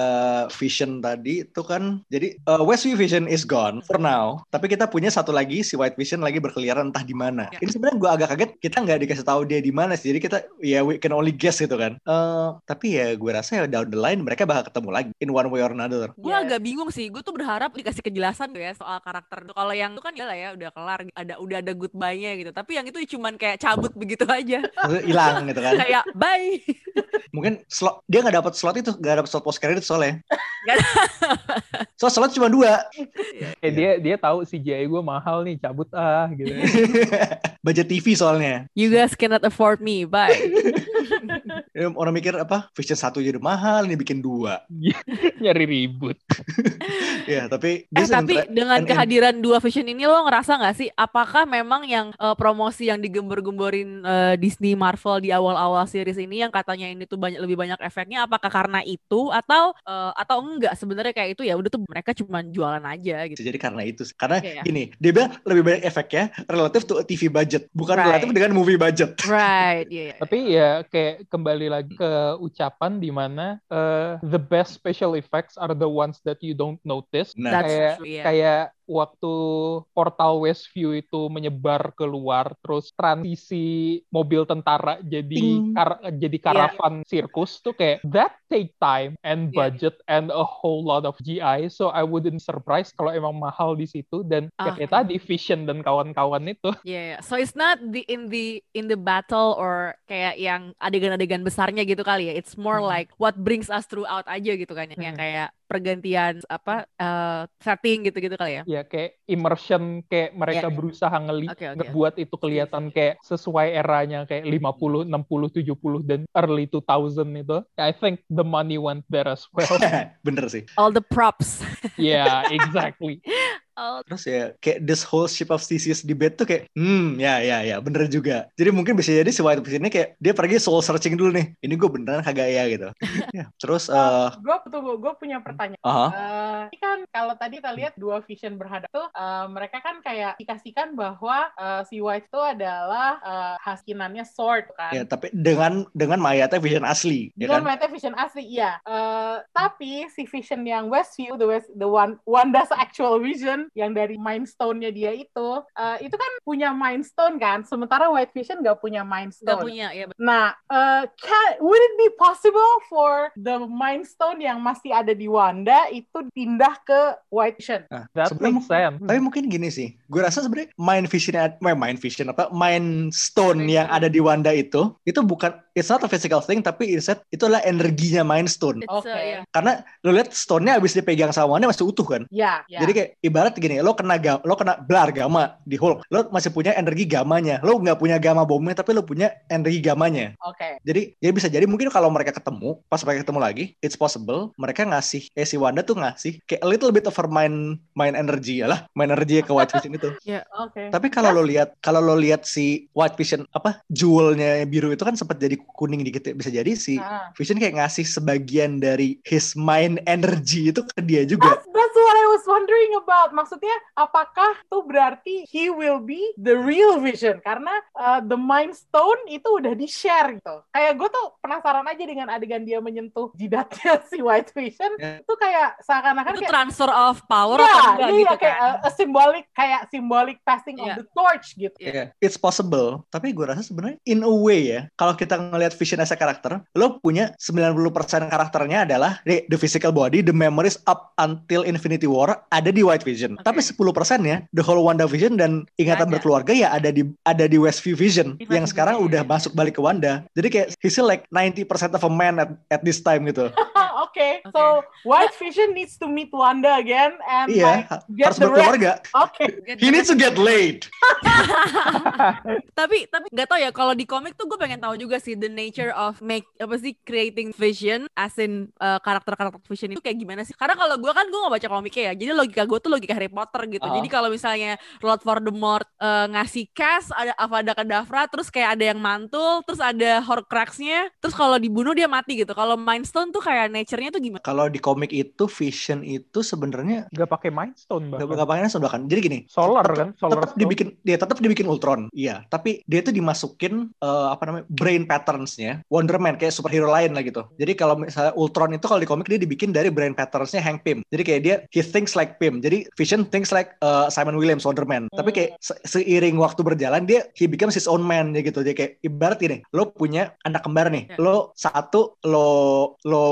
Vision tadi itu kan jadi eh, Westview Vision is gone for now, tapi kita punya satu lagi si White Vision lagi berkeliaran entah di mana. Ya. Ini sebenarnya gue agak kaget kita nggak dikasih tahu dia di mana sih. Jadi kita ya we can only guess gitu kan. Eh, tapi ya gue rasa ya down the line mereka bakal ketemu lagi in one way or another. Gue Yes. agak bingung sih. Gue tuh berharap dikasih kejelasan tuh ya soal karakter tuh. Kalau yang itu kan ya lah ya udah kelar, ada udah ada goodbye-nya gitu. Tapi yang itu cuman kayak cabut begitu aja. Hilang gitu kan. kayak bye. Mungkin slot dia nggak dapat slot itu nggak dapat slot post credit soalnya. So slot cuma dua. Eh, dia dia tahu CGI gue mahal nih, cabut ah gitu. Budget TV soalnya. You guys cannot afford me. Bye. Ya, Orang mikir apa? Vision satu jadi mahal, ini bikin dua. Nyari ribut. Ya, tapi Eh tapi dengan an- kehadiran dua vision ini lo ngerasa nggak sih apakah memang yang eh, promosi yang digembor-gemborin eh, Disney Marvel di awal-awal series ini yang katanya ini tuh banyak lebih banyak efeknya apakah karena itu atau eh, atau enggak sebenarnya kayak itu ya udah tuh mereka cuma jualan aja gitu. jadi karena itu. Karena Iya, iya. gini, dia bilang lebih banyak efeknya relatif to a TV budget, bukan Right. relatif dengan movie budget. Right, iya. iya. Tapi ya kayak kembali lagi ke ucapan di mana eh, the best special effects are the ones that you don't notice. Nah, kayak true, yeah. kayak waktu portal Westview itu menyebar keluar terus transisi mobil tentara jadi kar- jadi karavan sirkus tuh kayak that take time and Yeah. budget and a whole lot of GI so I wouldn't surprise kalau emang mahal di situ dan Ah, kayak oke. tadi Vision dan kawan-kawan itu Yeah, yeah. so it's not the in the in the battle or kayak yang adegan-adegan besarnya gitu kali ya. It's more Hmm. like what brings us throughout aja gitu kan, yang Hmm. kayak pergantian apa eh, setting gitu-gitu kali ya. ya kayak immersion kayak mereka Yeah. berusaha ngeli Oke, oke. ngebuat itu kelihatan kayak sesuai eranya kayak 50, 60, 70 dan early 2000 itu. I think the money went there as well. bener sih. All the props. yeah, exactly. Oh, Terus ya kayak this whole ship of Theseus debate tuh kayak hmm ya ya ya bener juga. Jadi mungkin bisa jadi si White Vision ini kayak dia pergi soul searching dulu nih. Ini gue beneran kagak ya gitu. ya. Terus eh gue tunggu, gue punya pertanyaan. aha. Eh, ini kan kalau tadi kita lihat dua vision berhadapan tuh, eh, mereka kan kayak dikasihkan bahwa eh, si White itu adalah eh, haskinannya sword kan. ya tapi dengan dengan mayatnya Vision asli ya Dengan kan. mata vision asli, iya. Eh, tapi si vision yang Westview, the West, the one Wanda's actual vision yang dari Mind Stone-nya dia itu, eh, itu kan punya Mind Stone kan. Sementara White Vision nggak punya Mind nggak Stone. punya ya. Nah, uh, can, would it be possible for the Mind Stone yang masih ada di Wanda itu pindah ke White Vision? Nah, That makes sense. Tapi mungkin gini sih, gue rasa sebenarnya mind vision, eh, mind vision apa, mind stone yang ada di Wanda itu, itu bukan it's not a physical thing, tapi instead itu adalah energinya mind stone. Oke. yeah. Karena lo lihat stone-nya abis dipegang sama Wanda masih utuh kan. Ya, ya. Jadi kayak ibarat gini, lo kena ga, lo kena belar gamma di Hulk, lo masih punya energi gamanya. Lo nggak punya gamma bomnya, tapi lo punya energi gamanya. Oke. Jadi ya bisa jadi mungkin kalau mereka ketemu, pas mereka ketemu lagi, it's possible mereka ngasih, eh si Wanda tuh ngasih kayak a little bit of her mind mind energy ya lah, mind energy ke White Vision itu. Oke. Tapi kalau lo lihat, kalau lo lihat si White Vision apa jewelnya biru itu kan sempat jadi kuning dikit ya. Bisa jadi si Ah. Vision kayak ngasih sebagian dari his mind energy itu ke dia juga. That's, that's what I was wondering about. Maksudnya, apakah tuh berarti he will be the real Vision? Karena uh, the Mind Stone itu udah di-share gitu. Kayak gue tuh penasaran aja dengan adegan dia menyentuh jidatnya si White Vision. Ya. Itu kayak seakan-akan Itu kayak transfer of power Ya, atau enggak iya, gitu kayak kan? a, a symbolic kayak symbolic passing Iya. of the torch gitu. Yeah. It's possible, tapi gue rasa sebenarnya in a way ya, kalau kita ngelihat Vision as a karakter, lo punya 90% karakternya adalah the, the physical body, the memories up until Infinity War ada di White Vision. Oke. Tapi 10% ya, the whole Wanda Vision dan ingatan Ada. berkeluarga ya ada di ada di Westview Vision Di yang sekarang udah masuk balik ke Wanda. Jadi kayak he's like 90% of a man at, at this time gitu. Oke, Oke. so White Vision needs to meet Wanda again and iya, like get harus the rest. berkeluarga. Oke. He needs to get laid. tapi tapi nggak tahu ya kalau di komik tuh gue pengen tahu juga sih the nature of make apa sih creating vision as in uh, karakter-karakter vision itu kayak gimana sih karena kalau gue kan gue nggak baca komiknya ya jadi logika gue tuh logika Harry Potter gitu Ah. jadi kalau misalnya Lord Voldemort uh, ngasih cast ada Avada Kedavra terus kayak ada yang mantul terus ada Horcruxnya terus kalau dibunuh dia mati gitu kalau Mind Stone tuh kayak nature-nya tuh gimana Kalau di komik itu Vision itu sebenarnya Gak pakai Mind Stone nggak bahkan. nggak pakai langsung kan. Jadi gini, Solar tetep- kan? Solar tetap Stone. dibikin dia tetap dibikin Ultron iya tapi dia tuh dimasukin eh, apa namanya brain patternsnya Wonder Man kayak superhero lain lah gitu jadi kalau misalnya Ultron itu kalau di komik dia dibikin dari brain patternsnya Hank Pym jadi kayak dia he thinks like Pym jadi Vision thinks like eh, Simon Williams Wonder Man tapi kayak se- seiring waktu berjalan dia he becomes his own man ya gitu jadi kayak ibarat gini lo punya anak kembar nih Ya. lo satu lo lo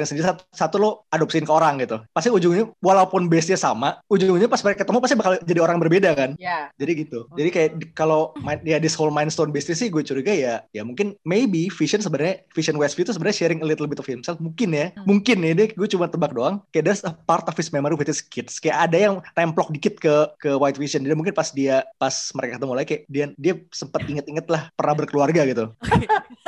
besarin sendiri satu, satu lo adopsiin ke orang gitu pasti ujungnya walaupun base nya sama ujungnya pas mereka ketemu pasti bakal jadi orang berbeda kan Ya. jadi gitu. Jadi kayak kalau ya this whole Mindstone business sih gue curiga ya ya mungkin maybe Vision sebenarnya Vision Westview itu sebenarnya sharing a little bit of himself mungkin ya. Hmm. Mungkin ya dia gue cuma tebak doang. Kayak there's a part of his memory with his kids. Kayak ada yang templok dikit ke ke White Vision. Jadi mungkin pas dia pas mereka ketemu lagi kayak dia dia sempat inget-inget lah pernah berkeluarga gitu.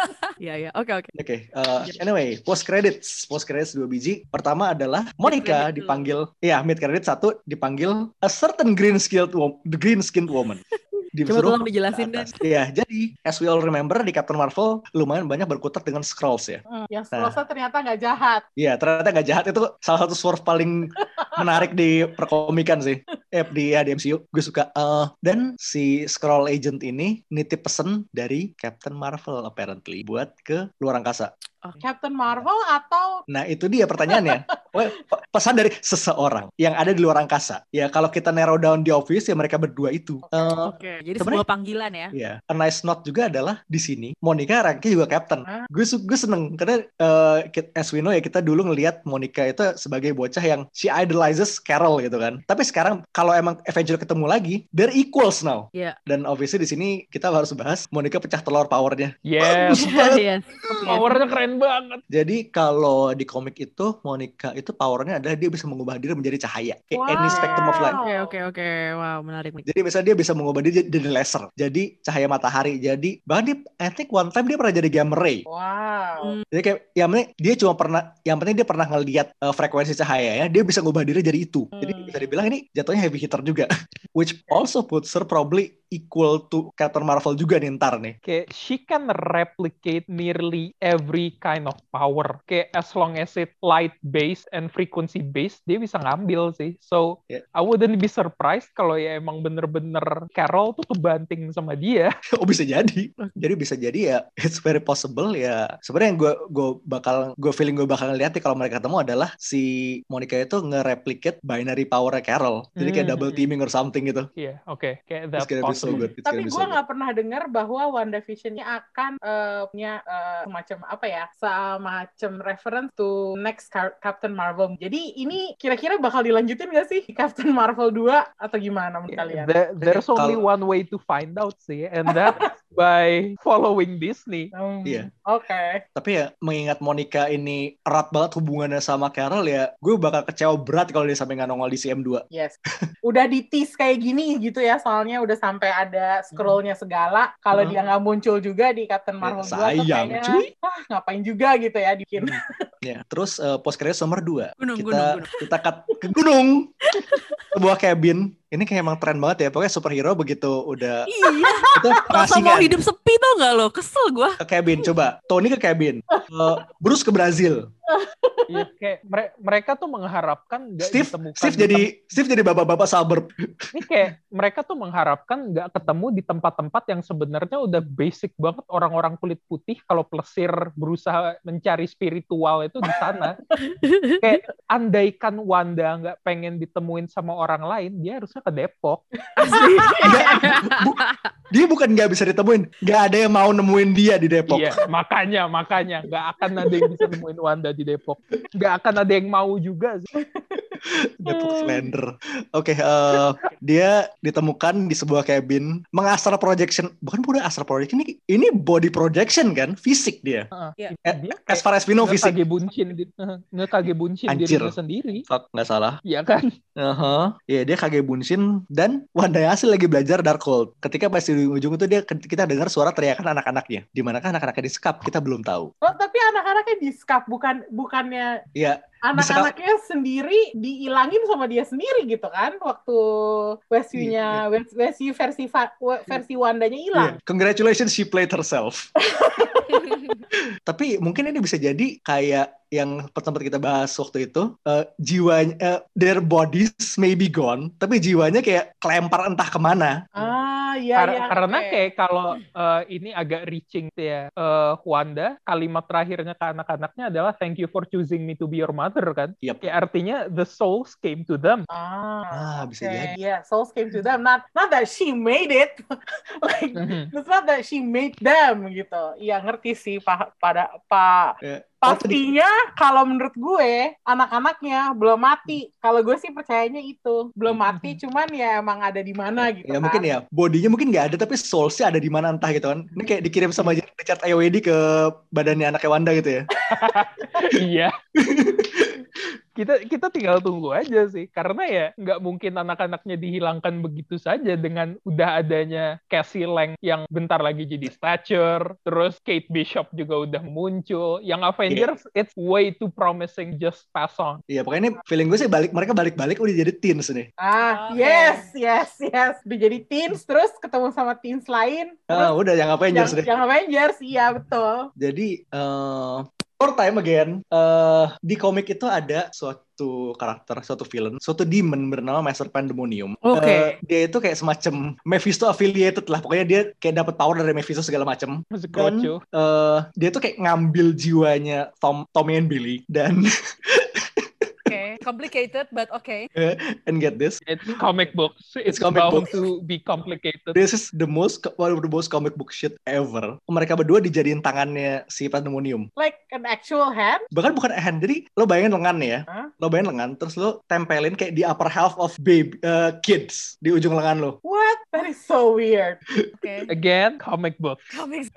Iya, iya. Oke, oke. Oke, uh, anyway, post credits, post credits dua biji. Pertama adalah Monica dulu. dipanggil, ya mid credit satu dipanggil a certain green skilled wo- the green skinned woman. Coba tolong dijelasin atas. Iya, jadi as we all remember di Captain Marvel lumayan banyak berkutat dengan scrolls ya. Hmm, yang Nah. Scrolls ternyata nggak jahat. Iya, ternyata nggak jahat itu salah satu swerve paling menarik di perkomikan sih. Eh, di ya, di MCU. Gue suka. Eh, dan si scroll agent ini nitip pesen dari Captain Marvel apparently buat ke luar angkasa. Captain Marvel atau Nah, itu dia pertanyaannya. Pesan dari seseorang yang ada di luar angkasa. Ya, kalau kita narrow down di office ya mereka berdua itu. Eh, Oke, jadi Sebenarnya- sebuah panggilan ya. Ya, a nice note juga adalah di sini Monica ranknya juga captain. Gue su- gue seneng karena eh, kit- as we know ya kita dulu ngelihat Monica itu sebagai bocah yang she idolizes Carol gitu kan. Tapi sekarang kalau emang Avenger ketemu lagi, they're equals now. Iya. Dan obviously di sini kita harus bahas Monica pecah telur powernya. Yes, Iya. powernya keren banget. Jadi kalau di komik itu Monica itu powernya adalah dia bisa mengubah diri menjadi cahaya. Kayak any Wow. spectrum of light. Oke, oke, oke. Wow, menarik nih. Jadi misalnya dia bisa mengubah diri jadi laser, jadi cahaya matahari, jadi bahkan dia, I think one time dia pernah jadi gamma ray. wow. Jadi kayak yang penting dia cuma pernah, yang penting dia pernah ngelihat uh, frekuensi cahaya ya, dia bisa ngubah diri jadi itu. Jadi Hmm. bisa dibilang ini jatuhnya heavy hitter juga, which also puts her probably equal to Captain Marvel juga nih ntar nih. Kayak she can replicate nearly every kind of power. Kayak as long as it light based and frequency based, dia bisa ngambil sih. So Yeah. I wouldn't be surprised kalau ya emang bener-bener Carol tuh kebanting sama dia. oh bisa jadi, jadi bisa jadi ya, it's very possible ya. Sebenarnya yang gue gue bakal gue feeling gue bakal ngeliat nih kalau mereka ketemu adalah si Monica itu nge-replicate binary power Carol. Jadi kayak Hmm. double teaming or something gitu. Iya, oke. Kayak It's that gonna be so good. It's Tapi gue so nggak pernah dengar bahwa WandaVision-nya akan eh, punya eh, semacam apa ya, semacam reference to next Car- Captain Marvel. Jadi ini kira-kira bakal dilanjutin nggak sih Captain Marvel 2 atau gimana menurut Yeah, kalian? there- there's only Kalau- one way to find out sih, and that's by following Disney. Hmm, Iya. Oke. Tapi ya mengingat Monica ini erat banget hubungannya sama Carol ya, gue bakal kecewa berat kalau dia sampai nggak nongol di CM2. Yes. Udah di tease kayak gini gitu ya, soalnya udah sampai ada scrollnya segala. Kalau Hmm. dia nggak muncul juga di Captain Marvel 2 tuh sayang, kayaknya, cuy. ah ngapain juga gitu ya bikin. Ya, terus eh, post credits nomor 2. Gunung, kita gunung, gunung. kita cut ke gunung. Sebuah cabin. Ini kayak emang tren banget ya. Pokoknya superhero begitu udah Iya, itu mau hidup sepi tau gak lo? Kesel gua. ke cabin. Coba Tony ke cabin. Eh, Bruce ke Brazil. Iya, kayak mere- mereka tuh mengharapkan nggak Steve ditemukan Steve di jadi Steve jadi bapak-bapak suburb. Ini kayak mereka tuh mengharapkan nggak ketemu di tempat-tempat yang sebenarnya udah basic banget orang-orang kulit putih kalau plesir berusaha mencari spiritual itu di sana. kayak andaikan Wanda nggak pengen ditemuin sama orang lain, dia harusnya ke Depok. Asli. Nggak, bu- dia bukan nggak bisa ditemuin, nggak ada yang mau nemuin dia di Depok. Iya, makanya makanya nggak akan ada yang bisa nemuin Wanda di Depok. Nggak akan ada yang mau juga sih. Depok Slender. Oke, eh, dia ditemukan di sebuah cabin mengastral projection. Bukan bukan astral projection ini ini body projection kan, fisik dia. Iya. Eh, Dia As far as we know fisik. ngekage buncin ngekage buncin Anjir. dirinya sendiri. Fuck, nggak salah. Iya kan? Aha. Ya dia kage bunshin dan Wanda Yasir lagi belajar Darkhold. Ketika pas di ujung itu dia kita dengar suara teriakan anak-anaknya. Di manakah anak-anaknya disekap? Kita belum tahu. Oh, tapi anak-anaknya di skap bukan bukannya Ya, anak-anaknya sendiri diilangin sama dia sendiri gitu kan waktu Westview-nya Westview versi fa- versi Wandanya hilang. yeah. congratulations she played herself. Tapi mungkin ini bisa jadi kayak yang tempat kita bahas waktu itu eh, jiwanya eh, their bodies may be gone tapi jiwanya kayak kelempar entah ke mana Ah, iya Kar- iya. karena oke. kayak kalau eh, ini agak reaching tuh ya eh, Wanda kalimat terakhirnya ke anak-anaknya adalah thank you for choosing me to be your mother kan Yep. kayak artinya the souls came to them Ah, Ah, bisa oke. jadi. Yeah, souls came to them. Not not that she made it. like Mhm. it's not that she made them gitu. Iya ngerti sih pak pada pak Ya. Oh, pastinya kalau menurut gue anak-anaknya belum mati. Kalau gue sih percayanya itu belum mati, cuman ya emang ada di mana gitu. ya kan. mungkin ya bodinya mungkin nggak ada tapi soulsnya ada di mana entah gitu kan ini kayak dikirim sama Richard Ayoedi ke badannya anaknya Wanda gitu ya iya kita kita tinggal tunggu aja sih karena ya nggak mungkin anak-anaknya dihilangkan begitu saja dengan udah adanya Cassie Lang yang bentar lagi jadi stature terus Kate Bishop juga udah muncul yang Avengers it's way too promising just pass on Iya, pokoknya ini feeling gue sih balik mereka balik-balik udah jadi teens nih. Ah, Oke. yes, yes, yes. Udah jadi teens, terus ketemu sama teens lain. Ah, Terus udah yang Avengers yang, deh. yang Avengers, iya betul. Jadi eh for time again eh di komik itu ada suatu karakter, suatu villain, suatu demon bernama Master Pandemonium. Oke. Eh, dia itu kayak semacam Mephisto affiliated lah. Pokoknya dia kayak dapat power dari Mephisto segala macam. Dan eh, dia tuh kayak ngambil jiwanya Tom, Tommy and Billy dan complicated but oke. and get this, it's comic books it's, comic bound books. to be complicated this is the most one of the most comic book shit ever. Mereka berdua dijadiin tangannya si Pandemonium. Like an actual hand. bahkan bukan hand jadi lo bayangin lengan ya Hah? lo bayangin lengan terus lo tempelin kayak di upper half of baby uh, kids di ujung lengan lo What? That is so weird. Oke. again comic book Comics.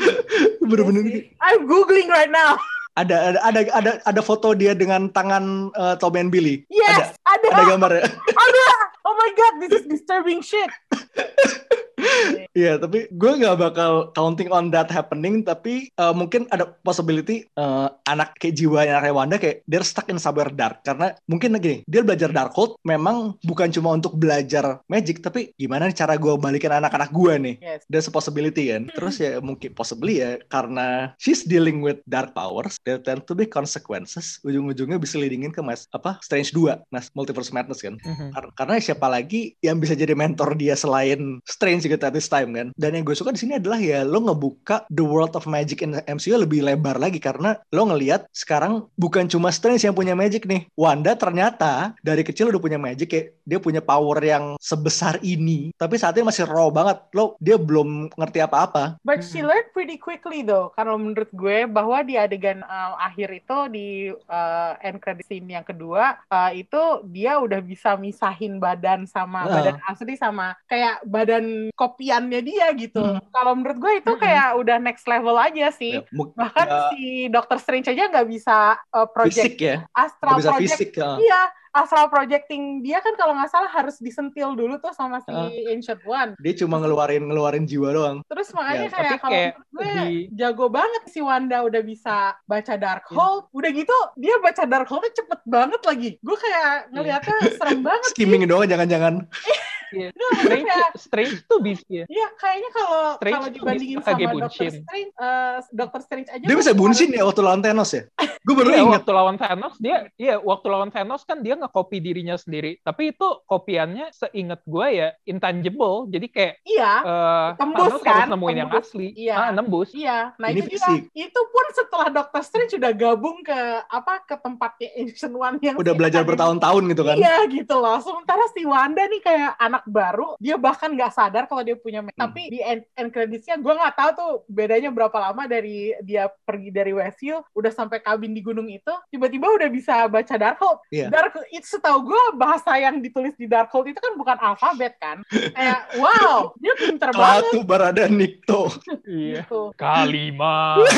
bener-bener sih. I'm googling right now. Ada ada ada ada ada foto dia dengan tangan uh, Tom and Billy Yes, ada. ada gambarnya Ada. Oh my god, this is disturbing shit. Iya, tapi gue nggak bakal counting on that happening. Tapi uh, mungkin ada possibility uh, anak kayak jiwa anaknya Wanda kayak they're stuck in somewhere dark. Karena mungkin gini, dia belajar Darkhold memang bukan cuma untuk belajar magic, tapi gimana cara gue balikin anak-anak gue nih? Yes. There's a possibility kan. Terus ya mungkin possibly ya karena she's dealing with dark powers, there tend to be consequences. Ujung-ujungnya bisa leadingin ke mas apa Strange 2, Mas Multiverse Madness kan. Mhm. Kar- karena siapa lagi yang bisa jadi mentor dia selain Strange gitu at this time kan dan yang gue suka di sini adalah ya lo ngebuka the world of magic in MCU lebih lebar lagi karena lo ngelihat sekarang bukan cuma Strange yang punya magic nih Wanda ternyata dari kecil udah punya magic kayak dia punya power yang sebesar ini tapi saat ini masih raw banget lo dia belum ngerti apa-apa But she learned pretty quickly though. Kalau menurut gue bahwa di adegan uh, akhir itu di uh, end credit scene yang kedua uh, itu dia udah bisa misahin badan sama Ah. badan asli sama kayak badan kopiannya dia gitu. Hmm. Kalau menurut gue itu Hmm. kayak udah next level aja sih. Ya, Bahkan ya, si Doctor Strange aja nggak bisa uh, project fisik ya astral bisa project fisik ya. Iya, astral projecting dia kan kalau nggak salah harus disentil dulu tuh sama si Ah. Ancient One. dia cuma ngeluarin ngeluarin jiwa doang Terus makanya Ya, kayak kalau kayak menurut gue di- jago banget si Wanda udah bisa baca Iya. Darkhold. Udah gitu dia baca Darkhold-nya cepet banget lagi. Gue kayak ngeliatnya serem banget sih. skimming doang jangan-jangan Iya. Nggak, maksudnya Strange Strange tuh bisa ya Iya, kayaknya kalau Strange kalau dibandingin sama Doctor buncin. Strange, eh, Doctor Strange aja dia bisa buncin ya waktu lawan Thanos ya gue baru Iya, ingat waktu lawan Thanos dia iya waktu lawan Thanos kan dia nge-copy dirinya sendiri tapi itu kopiannya seingat gue ya intangible jadi kayak Iya, eh Tembus Thanos kan? harus nemuin yang Tembus. asli Iya. ah nembus iya. Nah Ini itu dia. fisik. Itu pun setelah Doctor Strange udah gabung ke apa ke tempatnya Ancient One yang udah si belajar bertahun-tahun gitu kan Iya gitu loh. Sementara si Wanda nih kayak anak baru, dia bahkan nggak sadar kalau dia punya. Hmm. Tapi di end, end creditsnya gue nggak tahu tuh bedanya berapa lama dari dia pergi dari Westview, udah sampai kabin di gunung itu, tiba-tiba udah bisa baca Darkhold. Iya. Dark itu setahu gue bahasa yang ditulis di Darkhold itu kan bukan alfabet kan. kayak wow, dia pinter banget. Satu Barada Nikto. iya Gitu. kalimat.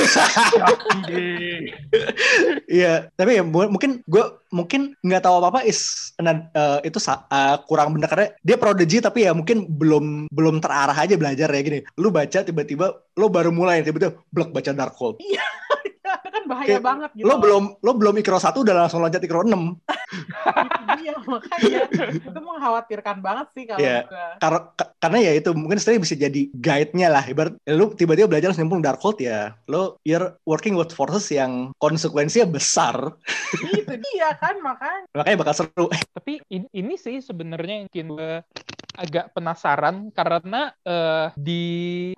Iya, tapi ya mu- mungkin gue mungkin nggak tahu apa apa is eh, itu eh, kurang benar karena dia prodigy tapi ya mungkin belum belum terarah aja belajar ya gini. Lu baca tiba-tiba lo baru mulai tiba-tiba blok baca Darkhold. Bahaya Kayak, banget gitu. Lo belum lo belum ikro satu udah langsung loncat ikro 6. Iya makanya itu mengkhawatirkan banget sih kalau Iya. gua. Karena ka- karena ya itu mungkin sebenarnya bisa jadi guide-nya lah. Ibarat ya lu tiba-tiba belajar langsung nyemplung Darkhold ya. Lo you're working with forces yang konsekuensinya besar. itu dia kan makanya. Makanya bakal seru. tapi in- ini sih sebenarnya yang bikin gue agak penasaran karena eh, di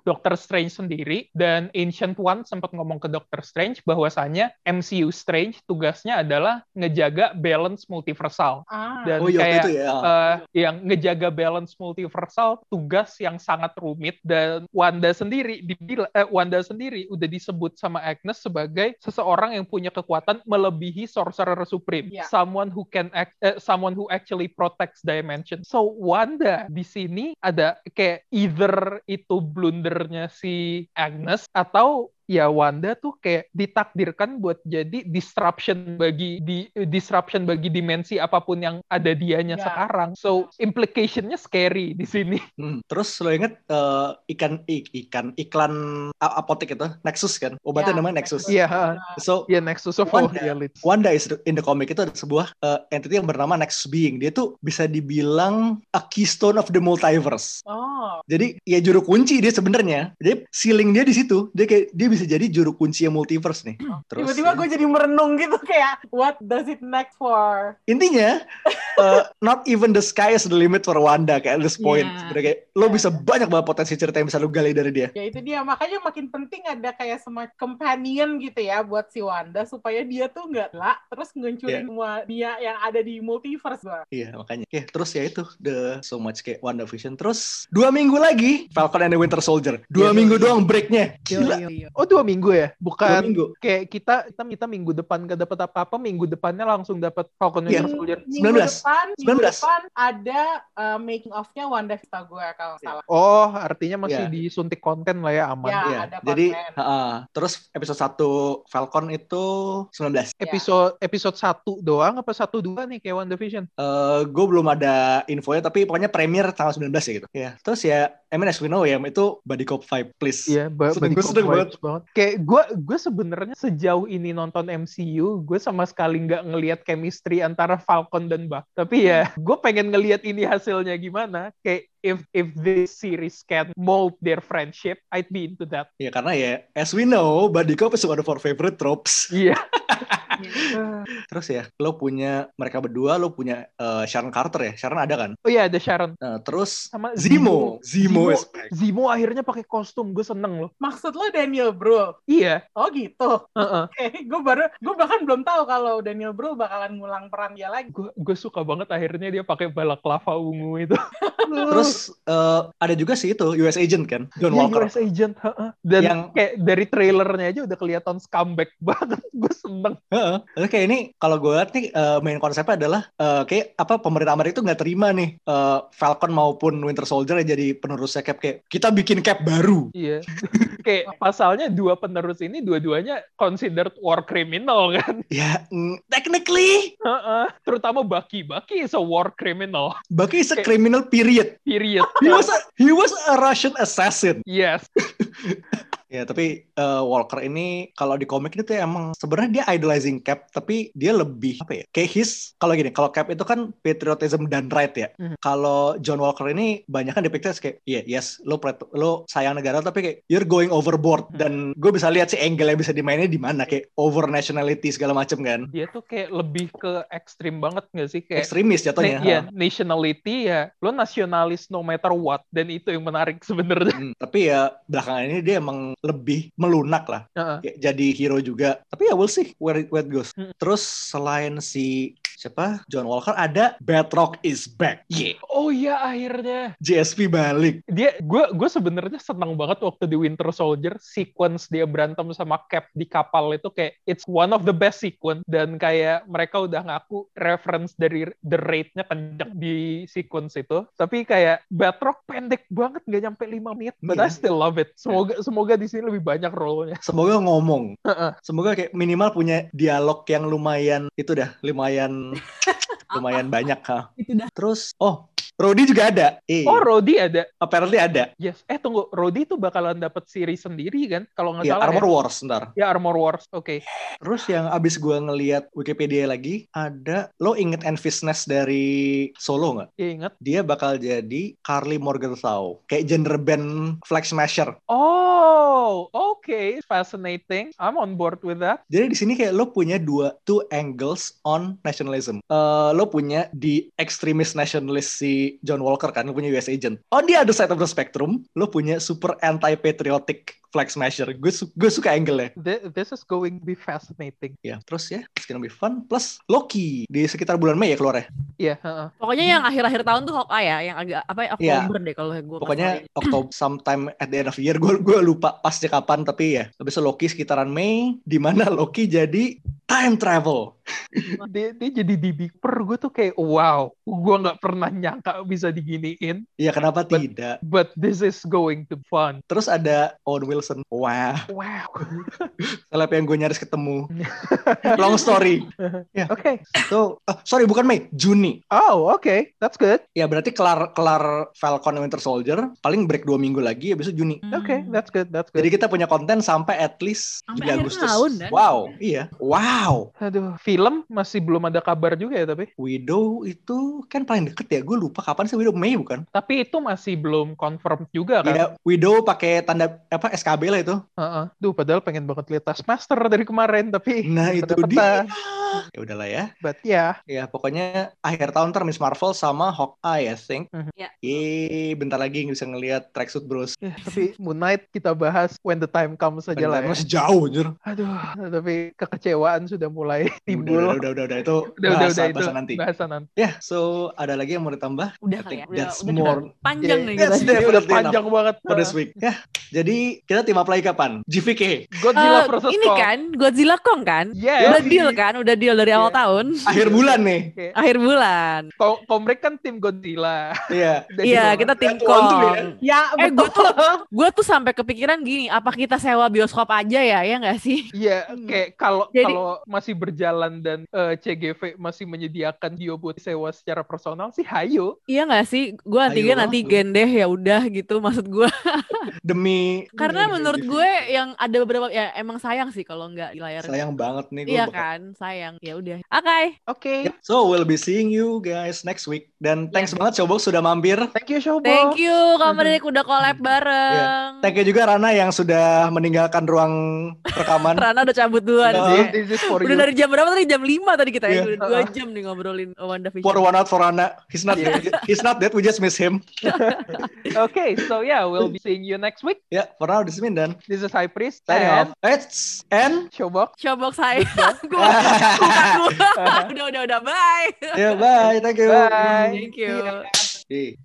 Doctor Strange sendiri dan Ancient One sempat ngomong ke Doctor Strange bahwasanya MCU Strange tugasnya adalah ngejaga balance multiversal Ah. dan Oh iya kayak itu ya. eh, yang ngejaga balance multiversal tugas yang sangat rumit dan Wanda sendiri dibilang eh, Wanda sendiri udah disebut sama Agnes sebagai seseorang yang punya kekuatan melebihi Sorcerer Supreme Iya. someone who can act, eh, someone who actually protects dimension so Wanda di sini ada kayak either itu blundernya si Agnes atau ya Wanda tuh kayak ditakdirkan buat jadi disruption bagi di disruption bagi dimensi apa pun yang ada dianya Ya. sekarang. So implicationnya scary di sini. Hmm, Terus lo inget eh, ikan i- ikan iklan apotek itu Nexus kan? Obatnya Ya, namanya Nexus. Iya, ha. So Iya Nexus of Wanda. all realities. Wanda is in the comic itu ada sebuah eh, entity yang bernama Nexus Being. Dia tuh bisa dibilang a keystone of the multiverse. Oh, Jadi ya juru kunci dia sebenarnya. Jadi ceiling dia di situ. Dia kayak dia bisa jadi juru kunci yang multiverse nih. Terus tiba-tiba ya. gue jadi merenung gitu kayak what does it next for? intinya uh, not even the sky is the limit for Wanda kayak at this point. Iya. Sebenarnya kayak lo bisa banyak banget potensi cerita yang bisa lo gali dari dia. Ya itu dia makanya makin penting ada kayak semacam companion gitu ya buat si Wanda supaya dia tuh nggak lah terus ngancurin Iya. semua dia yang ada di multiverse. Iya makanya. Ya, terus ya itu the so much kayak Wanda Vision. Terus dua minggu lagi Falcon and the Winter Soldier. Dua Iya, minggu iya. doang breaknya. Yo, Gila. yo, yo. Oh dua minggu ya? Dua Bukan minggu. kayak kita kita kita minggu depan gak dapat apa-apa, minggu depannya langsung dapat Falcon Iya. Winter Soldier. Minggu 19. depan, minggu 19. depan ada uh, making of-nya Wanda Vista gue kalau nggak salah. Oh, artinya masih Iya. disuntik konten lah ya aman. Ya. Iya. ada Jadi ha-ha. terus episode 1 Falcon itu 19. Episode episode 1 doang apa satu dua nih kayak WandaVision? Eh gue belum ada infonya tapi pokoknya premier tanggal 19 ya gitu. Ya. Terus ya I mean as we know ya itu body cop vibe please. Iya, ba Seneng, body gue cop seneng vibes banget. Kayak gue gue sebenarnya sejauh ini nonton MCU, gue sama sekali nggak ngelihat chemistry antara Falcon dan Buck. Tapi ya, gue pengen ngelihat ini hasilnya gimana. Kayak if if this series can mold their friendship, I'd be into that. Ya karena ya as we know body cop is one of our favorite tropes. Iya. Terus ya lo punya mereka berdua lo punya eh, Sharon Carter ya. Sharon ada kan? Oh iya ada Sharon Nah, terus sama Zemo. Zemo, Zemo, akhirnya pakai kostum, gue seneng loh. Maksud lo Daniel Brühl? Iya. Oh gitu. Heeh. Oke, gue baru gue bahkan belum tahu kalau Daniel Brühl bakalan ngulang peran dia lagi. Gue gue suka banget akhirnya dia pakai balaklava ungu itu. Terus eh, ada juga sih itu US Agent kan, John Iya, Walker. US Agent, heeh. Dan Yang- kayak dari trailernya aja udah kelihatan scumbag banget. gue seneng. Heeh. Terus kayak ini kalau gue lihat nih eh, main konsepnya adalah eh, kayak apa pemerintah Amerika itu nggak terima nih eh, Falcon maupun Winter Soldier yang jadi penerusnya Cap kayak kita bikin Cap baru. Iya. kayak pasalnya dua penerus ini dua-duanya considered war criminal kan. Ya mm, technically Heeh. Terutama Bucky. Bucky is a war criminal. Bucky is a Kayak- criminal period. Period. He was a, he was a Russian assassin. Yes. Ya tapi eh, Walker ini kalau di komik itu emang sebenarnya dia idolizing Cap tapi dia lebih apa ya? Kayak his kalau gini kalau Cap itu kan patriotism dan right ya. Mhm. Kalau John Walker ini banyak kan depicted kayak iya yes lo lo sayang negara tapi kayak you're going overboard Mhm. dan gue bisa lihat sih angle yang bisa dimainnya di mana kayak over nationality segala macem kan. Dia tuh kayak lebih ke ekstrim banget gak sih? Kayak Ekstremis jatuhnya. Na- ya, nationality ya, lo nasionalis no matter what, dan itu yang menarik sebenarnya. Hmm, tapi ya belakangan ini dia emang lebih melunak lah. Heeh. Ya, jadi hero juga. Tapi ya we'll see where it, where it goes. Hmm. Terus selain si siapa John Walker ada Batroc is back. Yeah. Oh iya akhirnya JSP balik. dia gue gue sebenarnya senang banget waktu di Winter Soldier sequence dia berantem sama Cap di kapal itu kayak it's one of the best sequence dan kayak mereka udah ngaku reference dari the rate-nya kenceng di sequence itu tapi kayak Batroc pendek banget nggak nyampe 5 menit but Iya. I still love it semoga semoga di sini lebih banyak role-nya Semoga ngomong. Semoga kayak minimal punya dialog yang lumayan itu dah lumayan lumayan banyak ha. Itu dah. Terus oh Rodi juga ada. Eh, oh Rhodey ada apparently ada. yes eh tunggu Rhodey tuh bakalan dapat series sendiri kan kalau nggak Ya, salah Armor ya. Wars ntar. ya Armor Wars oke Terus yang abis gua ngeliat Wikipedia lagi ada lo inget Envis Nest dari Solo nggak? ya ingat Dia bakal jadi Carly Morgenthau kayak gender band Flag Smasher. Oh, okay, fascinating. I'm on board with that. Jadi di sini kayak lo punya dua two angles on nationalism. Eh lo punya di extremist nationalist si John Walker kan, lo punya US agent. On the other side of the spectrum, lo punya super anti patriotic flag smasher. Gue su- gue suka angle-nya. Th- This is going to be fascinating. Ya, terus ya, it's gonna be fun. Plus Loki di sekitar bulan Mei ya keluar ya. Iya, heeh. Pokoknya yang akhir-akhir tahun tuh Hawkeye ya, yang agak apa ya. Oktober deh kalau gue Pokoknya Oktober sometime at the end of year gue gue lupa pasnya kapan tapi ya habis Loki sekitaran Mei di mana Loki jadi time travel. dia, dia jadi di Big Per gue tuh kayak wow gue nggak pernah nyangka bisa diginiin Iya kenapa But- tidak? but this is going to fun Terus ada Owen Wilson. Wah, wow seleb yang gue nyaris ketemu. Long story. oke So, oh, sorry bukan Mei, Juni. oh oke that's good Ya berarti kelar kelar Falcon and Winter Soldier paling break dua minggu lagi habis itu Juni. oke that's good that's good Jadi kita punya konten sampai at least Sampai Juli Agustus. tahun, Dan. Wow, iya. Wow. Aduh film masih belum ada kabar juga ya tapi Widow itu kan paling deket ya. Gue lupa kapan sih Widow Mei bukan? tapi itu masih belum confirm juga kan Iya, Widow pakai tanda apa SKB lah itu. Heeh. Duh, padahal pengen banget lihat Taskmaster dari kemarin, tapi Nah, itu dia. Ya udahlah ya. But ya, Ya, pokoknya akhir tahun ntar Miss Marvel sama Hawkeye, I think. Mhm. Ya. Yeay, bentar lagi bisa ngelihat tracksuit bros. ya, tapi Moon Knight kita bahas when the time comes saja lah ya. Masih jauh, anjir. Aduh, tapi kekecewaan sudah mulai Udah, timbul. udah, udah, udah, udah. Itu Udah, udah, bahasa, udah, itu bahasa nanti. bahasa nanti. Ya, so ada lagi yang mau ditambah? Udah kali ya. Udah, that's udah more panjang Yeah, nih that's the- Ini udah Definitely panjang banget. for this week. Ya, jadi kita team up lagi kapan? GVK. Godzilla Eh, versus ini Kong. kan Godzilla Kong kan? Yes. Udah deal kan? Udah deal dari awal Iya. tahun. Akhir bulan nih. Oke. Akhir bulan. Ko- Komrek kan tim Godzilla. Iya. Udah Iya, kita tim tuh Kong. ya. Eh, gue tuh, gue tuh sampai kepikiran gini, apa kita sewa bioskop aja ya, ya nggak sih? Iya, Hmm. kayak kalau kalau masih berjalan dan eh, CGV masih menyediakan Dio buat sewa secara personal sih, hayo. Iya nggak sih? Gue antigen lah. antigen deh ya udah gitu maksud gue. Demi Karena demi menurut gue yang ada beberapa ya emang sayang sih kalau nggak di layar. sayang banget nih gue. Iya bakal- kan, sayang. Ya udah. Oke. Oke. Yep. So we'll be seeing you guys next week. Dan thanks banget Showbox sudah mampir. Thank you, Showbo. Thank you Kamu Rick udah collab bareng. Thank you juga Rana yang sudah meninggalkan ruang rekaman. Rana udah cabut duluan sih. This is for Udah you. dari jam berapa tadi? Jam 5 tadi kita ya. Iya. Udah 2 jam nih ngobrolin WandaVision. Pour one out for Rana. He's not he's not dead. We just miss him. Okay, so yeah, we'll be seeing you next week. Ya, for now this is Mindan. This is High Priest Signing and off. It's and Showbox. Showbox saya. Gua. Udah udah udah bye. ya bye. Thank you. Bye. Thank you. Iya.